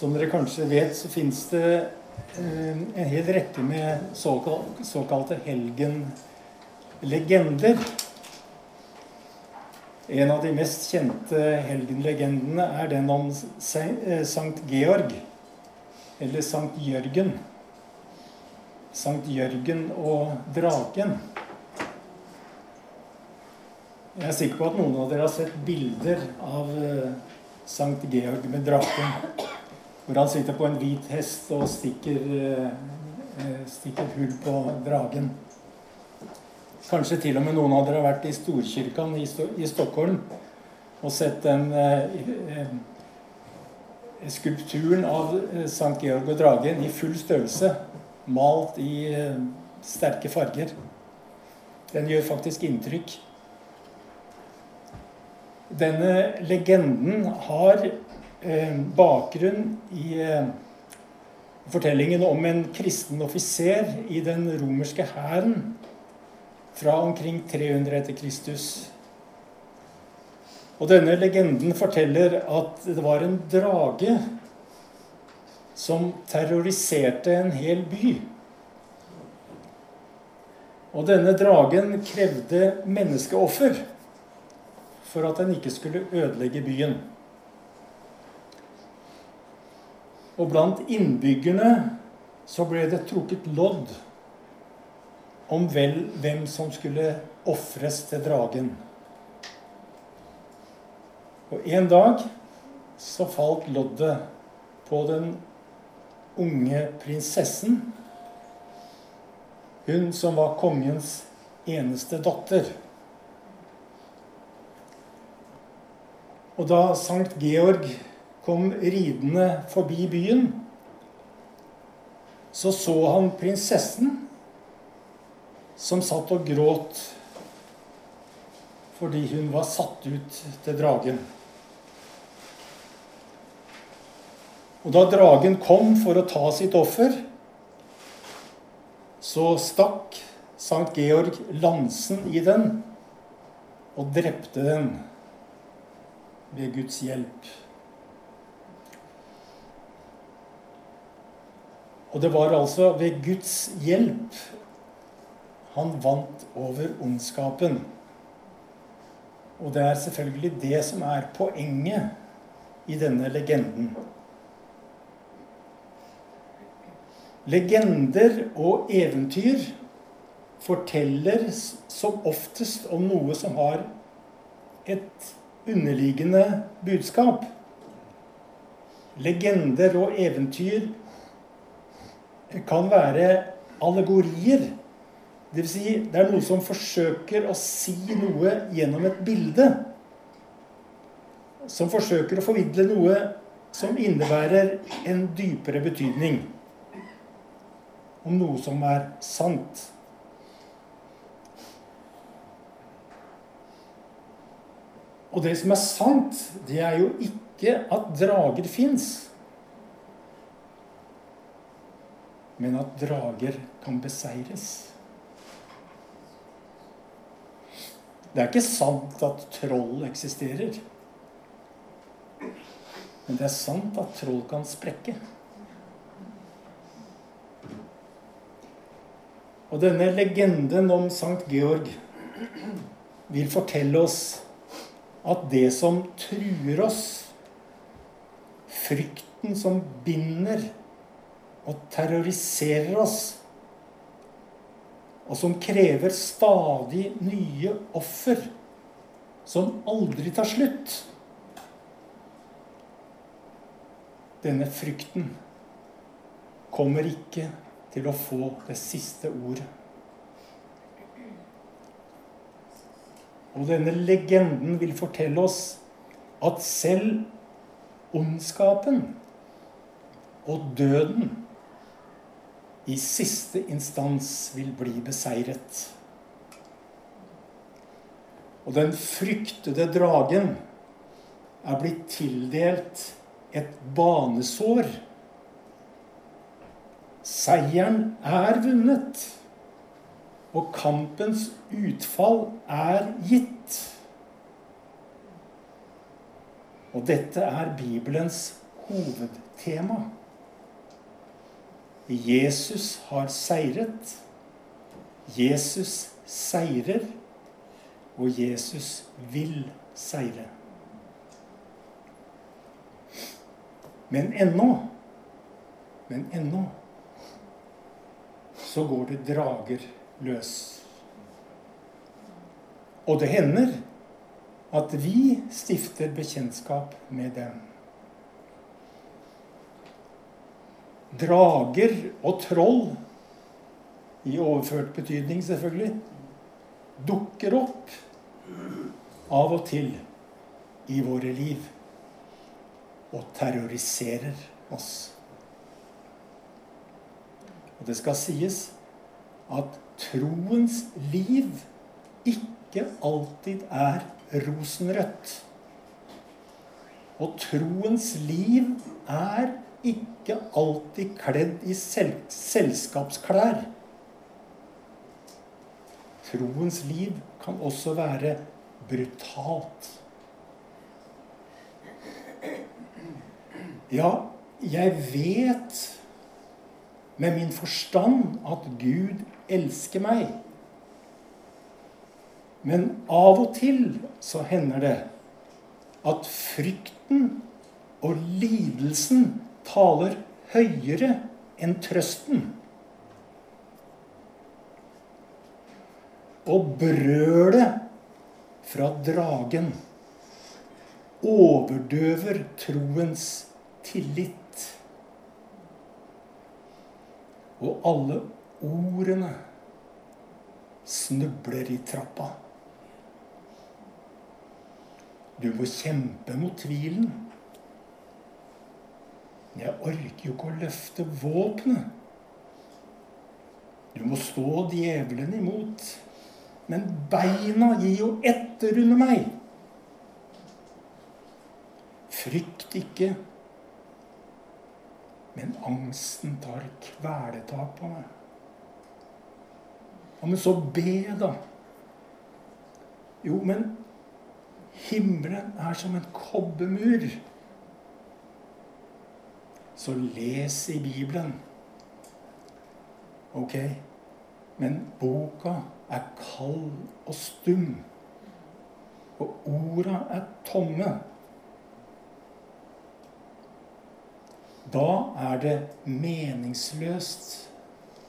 Som dere kanskje vet, så fins det eh, en hel rekke med såkal såkalte helgenlegender. En av de mest kjente helgenlegendene er den om eh, Sankt Georg, eller Sankt Jørgen. Sankt Jørgen og dragen. Jeg er sikker på at noen av dere har sett bilder av eh, Sankt Georg med draken. Hvor han sitter på en hvit hest og stikker, eh, stikker hull på dragen. Kanskje til og med noen av dere har vært i Storkirken i, Stockholm og sett den eh, eh, skulpturen av eh, Sankt Georg og dragen i full størrelse, malt i eh, sterke farger. Den gjør faktisk inntrykk. Denne legenden har eh, bakgrunn i eh, fortellingen om en kristen offiser i den romerske hæren fra omkring 300 etter Kristus. Og denne legenden forteller at det var en drage som terroriserte en hel by. Og denne dragen krevde menneskeoffer for at den ikke skulle ødelegge byen. Og blant innbyggerne så ble det trukket lodd om vel hvem som skulle ofres til dragen. Og en dag så falt loddet på den unge prinsessen. Hun som var kongens eneste datter. Og da Sankt Georg kom ridende forbi byen, så så han prinsessen som satt og gråt fordi hun var satt ut til dragen. Og da dragen kom for å ta sitt offer, så stakk Sankt Georg lansen i den og drepte den ved Guds hjelp. Og det var altså ved Guds hjelp han vant over ondskapen. Og det er selvfølgelig det som er poenget i denne legenden. Legender og eventyr forteller som oftest om noe som har et underliggende budskap. Legender og eventyr kan være allegorier. Dvs. Si, det er noe som forsøker å si noe gjennom et bilde. Som forsøker å formidle noe som innebærer en dypere betydning. Om noe som er sant. Og det som er sant, det er jo ikke at drager fins. Men at drager kan beseires. Det er ikke sant at troll eksisterer. Men det er sant at troll kan sprekke. Og denne legenden om Sankt Georg vil fortelle oss at det som truer oss, frykten som binder og terroriserer oss, og som krever stadig nye offer, som aldri tar slutt Denne frykten kommer ikke til å få det siste ordet. Og denne legenden vil fortelle oss at selv ondskapen og døden i siste instans vil bli beseiret. Og den fryktede dragen er blitt tildelt et banesår. Seieren er vunnet og kampens utfall er gitt. Og dette er Bibelens hovedtema. Jesus har seiret. Jesus seirer. Og Jesus vil seire. Men ennå Men ennå så går det drager løs. Og det hender at vi stifter bekjentskap med dem. Drager og troll, i overført betydning selvfølgelig, dukker opp av og til i våre liv og terroriserer oss. Og det skal sies at troens liv ikke alltid er rosenrødt. Og troens liv er ikke alltid kledd i sel selskapsklær. Troens liv kan også være brutalt. Ja, jeg vet med min forstand at Gud elsker meg. Men av og til så hender det at frykten og lidelsen taler høyere enn trøsten. Og brølet fra dragen overdøver troens tillit. Og alle ordene snubler i trappa. Du må kjempe mot tvilen. Jeg orker jo ikke å løfte våpenet. Du må stå djevelen imot. Men beina gir jo etter under meg. Frykt ikke. Men angsten tar kvelertak på meg. Ja, men så be, da. Jo, men Himmelen er som en kobbermur. Så les i Bibelen. Ok, men boka er kald og stum. Og orda er tomme. Da er det meningsløst,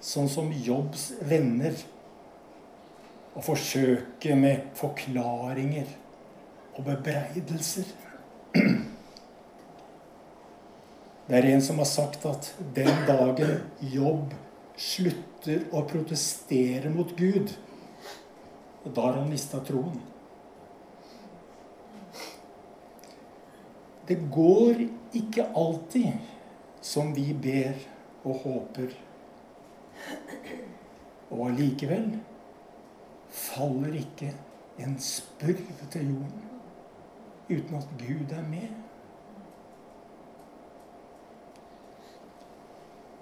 sånn som Jobbs venner, å forsøke med forklaringer og bebreidelser. Det er en som har sagt at den dagen jobb slutter å protestere mot Gud, da har han mista troen. Det går ikke alltid som vi ber og håper. Og allikevel faller ikke en spurv til jorden uten at Gud er med.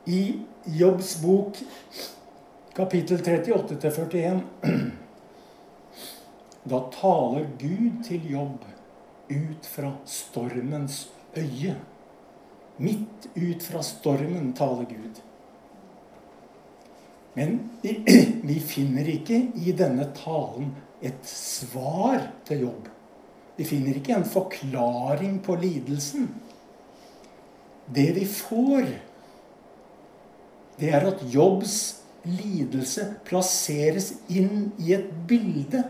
I Jobbs bok, kapittel 38-41, da taler Gud til Jobb ut fra stormens øye. Midt ut fra stormen taler Gud. Men vi, finner ikke i denne talen et svar til Jobb. Vi finner ikke en forklaring på lidelsen. Det vi får, det er at Jobbs lidelse plasseres inn i et bilde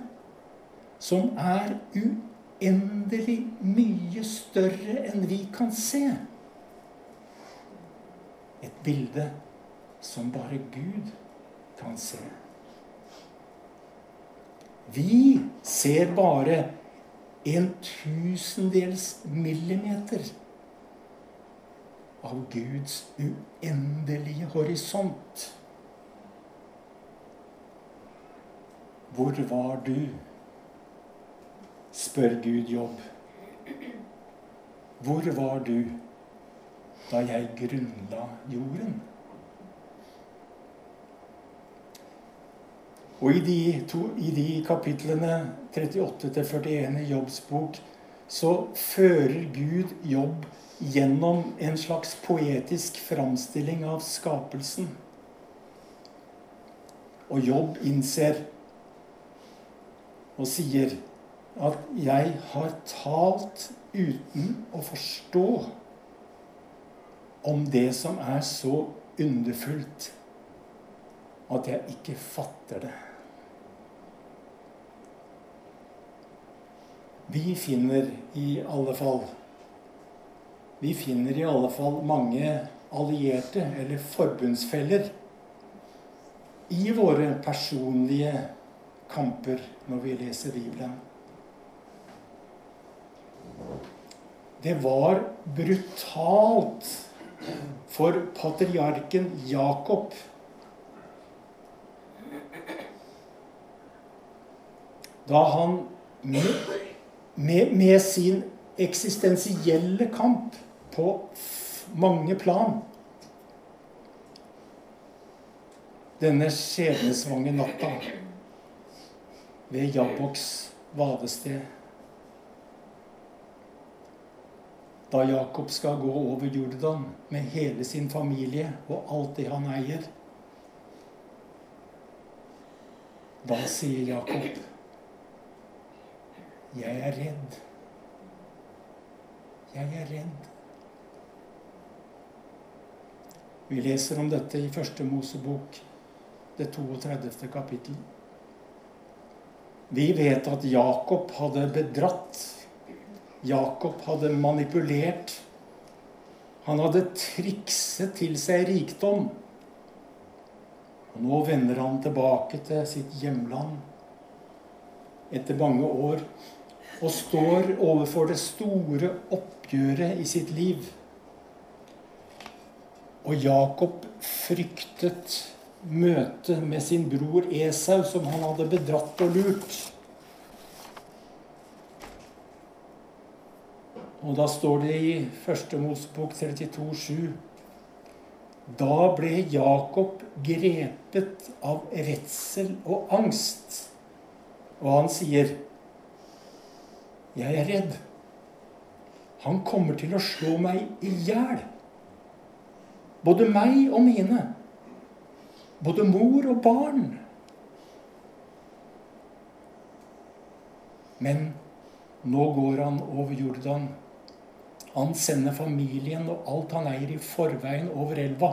som er uendelig mye større enn vi kan se. Et bilde som bare Gud kan se. Vi ser bare en tusendels millimeter av Guds uendelige horisont. Hvor var du? spør Gud Jobb. Hvor var du da jeg grunnla jorden? Og i de, to, i de kapitlene 38-41 i Jobbs bok så fører Gud Jobb gjennom en slags poetisk framstilling av skapelsen. Og Jobb innser og sier at 'jeg har talt uten å forstå' om det som er så underfullt at jeg ikke fatter det. Vi finner i alle fall Vi finner i alle fall mange allierte, eller forbundsfeller, i våre personlige kamper når vi leser Bibelen. Det var brutalt for patriarken Jakob da han med, med, med sin eksistensielle kamp på mange plan denne skjebnesvange natta ved Jabboks vadested. Da Jakob skal gå over Jordan med hele sin familie og alt det han eier. Da sier Jakob, 'Jeg er redd'. Jeg er redd. Vi leser om dette i Første Mosebok det 32. kapittel. Vi vet at Jakob hadde bedratt. Jakob hadde manipulert. Han hadde trikset til seg rikdom. Og nå vender han tilbake til sitt hjemland etter mange år og står overfor det store oppgjøret i sitt liv. Og Jakob fryktet møte med sin bror Esau, som han hadde bedratt og lurt. Og da står det i 1. Mosebok 32,7 Da ble Jakob grepet av redsel og angst. Og han sier, 'Jeg er redd. Han kommer til å slå meg i hjel.' Både meg og mine. Både mor og barn. Men nå går han over Jordan. Han sender familien og alt han eier, i forveien over elva.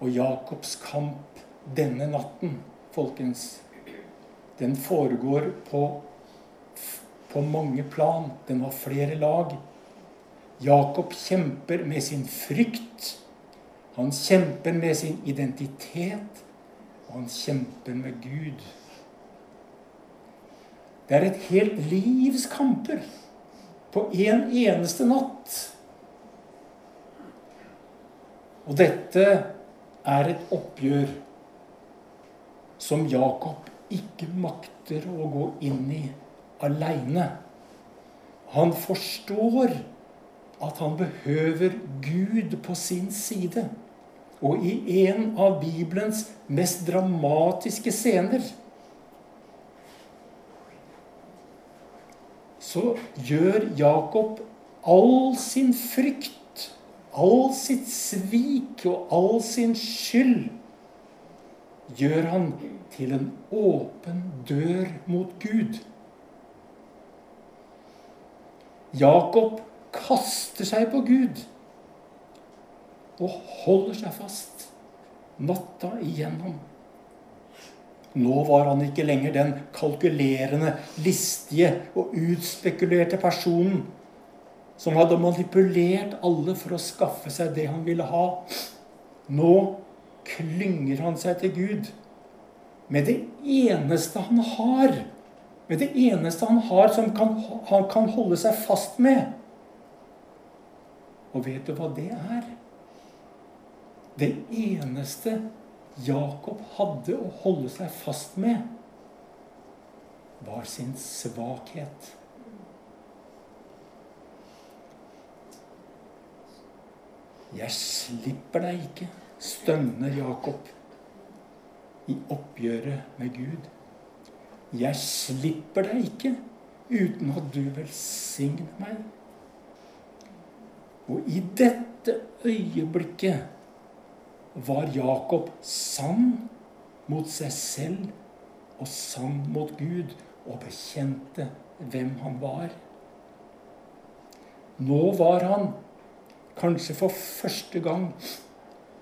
Og Jakobs kamp denne natten, folkens, den foregår på, på mange plan. Den har flere lag. Jakob kjemper med sin frykt han kjemper med sin identitet, og han kjemper med Gud. Det er et helt livs kamper på en eneste natt. Og dette er et oppgjør som Jakob ikke makter å gå inn i aleine. Han forstår at han behøver Gud på sin side. Og i en av Bibelens mest dramatiske scener så gjør Jakob all sin frykt, all sitt svik og all sin skyld gjør han til en åpen dør mot Gud. Jakob kaster seg på Gud og holder seg fast natta igjennom. Nå var han ikke lenger den kalkulerende, listige og utspekulerte personen som hadde manipulert alle for å skaffe seg det han ville ha. Nå klynger han seg til Gud med det eneste han har. Med det eneste han har som kan, han kan holde seg fast med. Og vet du hva det er? Det eneste Jakob hadde å holde seg fast med, var sin svakhet. Jeg slipper deg ikke, stønner Jakob i oppgjøret med Gud. Jeg slipper deg ikke uten at du velsigner meg. Og i dette øyeblikket var Jakob sann mot seg selv og sann mot Gud og bekjente hvem han var. Nå var han, kanskje for første gang,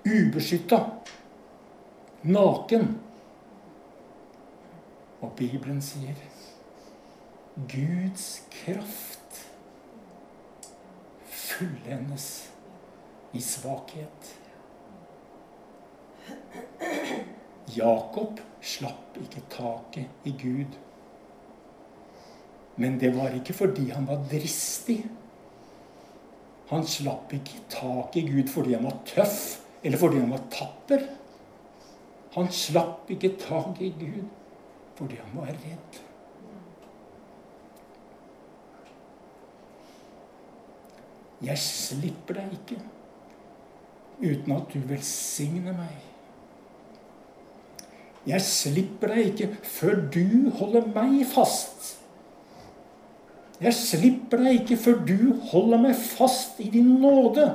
ubeskytta, naken. Og Bibelen sier Guds kraft fullendes i svakhet. Jakob slapp ikke taket i Gud. Men det var ikke fordi han var dristig. Han slapp ikke taket i Gud fordi han var tøff, eller fordi han var tapper. Han slapp ikke taket i Gud fordi han var redd. Jeg slipper deg ikke uten at du velsigner meg. Jeg slipper deg ikke før du holder meg fast. Jeg slipper deg ikke før du holder meg fast i din nåde.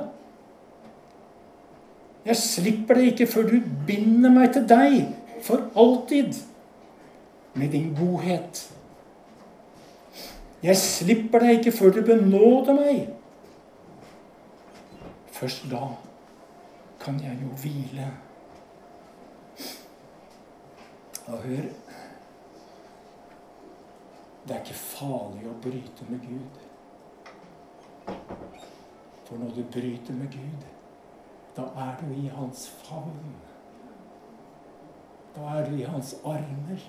Jeg slipper deg ikke før du binder meg til deg for alltid med din godhet. Jeg slipper deg ikke før du benåder meg. Først da kan jeg jo hvile. Og hør Det er ikke farlig å bryte med Gud. For når du bryter med Gud, da er du i hans favn. Da er du i hans armer.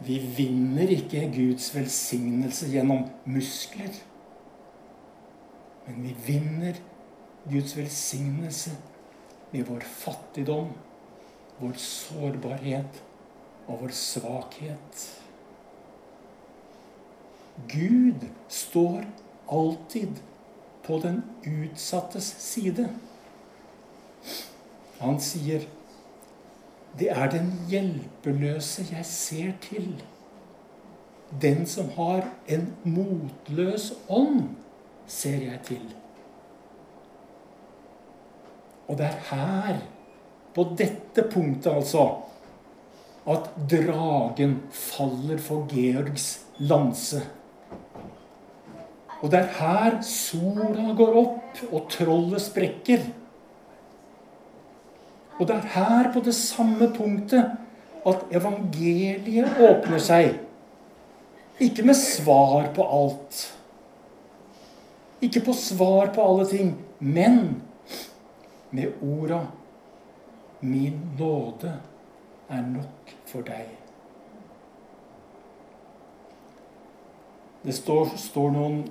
Vi vinner ikke Guds velsignelse gjennom muskler. Men vi vinner Guds velsignelse med vår fattigdom, vår sårbarhet og vår svakhet. Gud står alltid på den utsattes side. Han sier, 'Det er den hjelpeløse jeg ser til.' Den som har en motløs ånd, ser jeg til. Og det er her, på dette punktet altså, at dragen faller for Georgs lanse. Og det er her sola går opp, og trollet sprekker. Og det er her, på det samme punktet, at evangeliet åpner seg. Ikke med svar på alt. Ikke på svar på alle ting, men med orda 'Min nåde er nok for deg'. Det står, står noen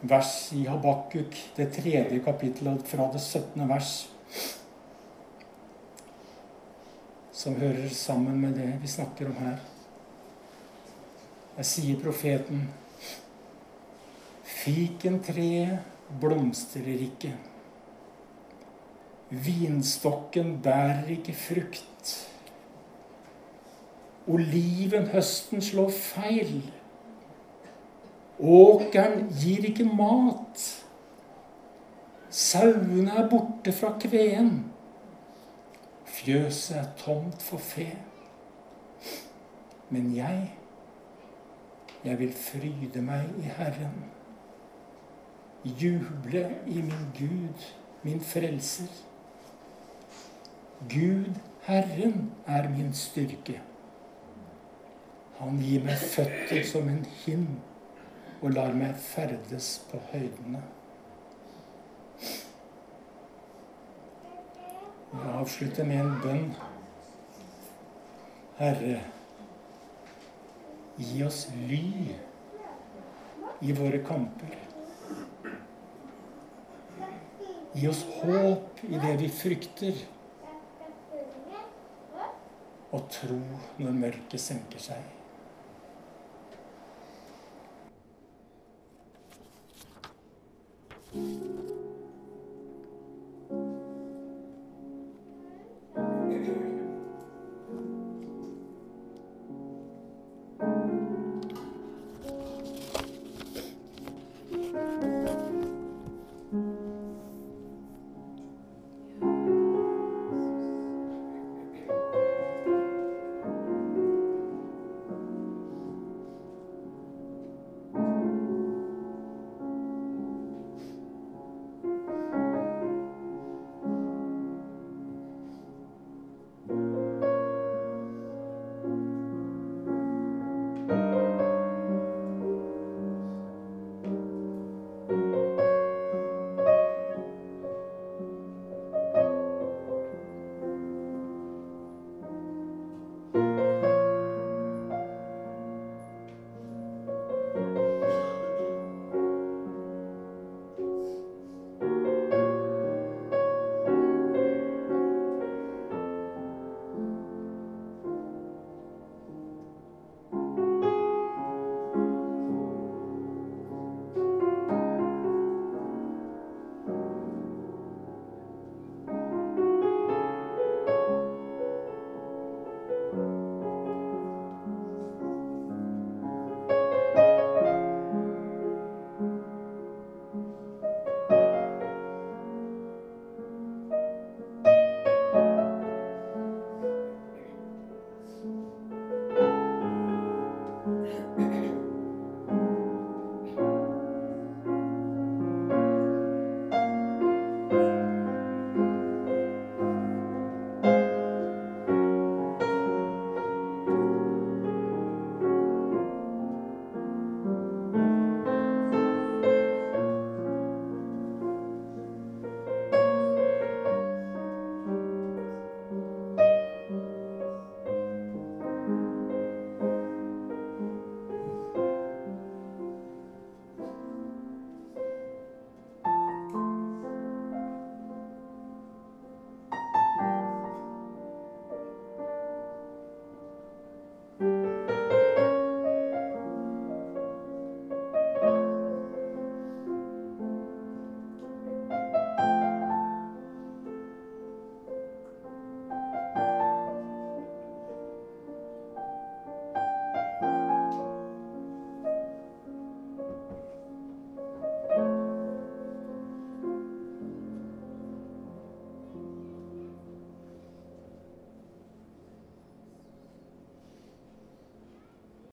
vers i Habakkuk, det tredje kapittelet fra det 17. vers, som hører sammen med det vi snakker om her. Jeg sier profeten Fikentreet blomstrer ikke. Vinstokken bærer ikke frukt. Oliven høsten slår feil. Åkeren gir ikke mat. Sauene er borte fra kveen. Fjøset er tomt for fe. Men jeg, jeg vil fryde meg i Herren. Juble i min Gud, min frelser. Gud, Herren, er min styrke. Han gir meg føtter som en hind og lar meg ferdes på høydene. Jeg avslutter med en bønn. Herre, gi oss ly i våre kamper. Gi oss håp i det vi frykter. Og tro når mørket senker seg.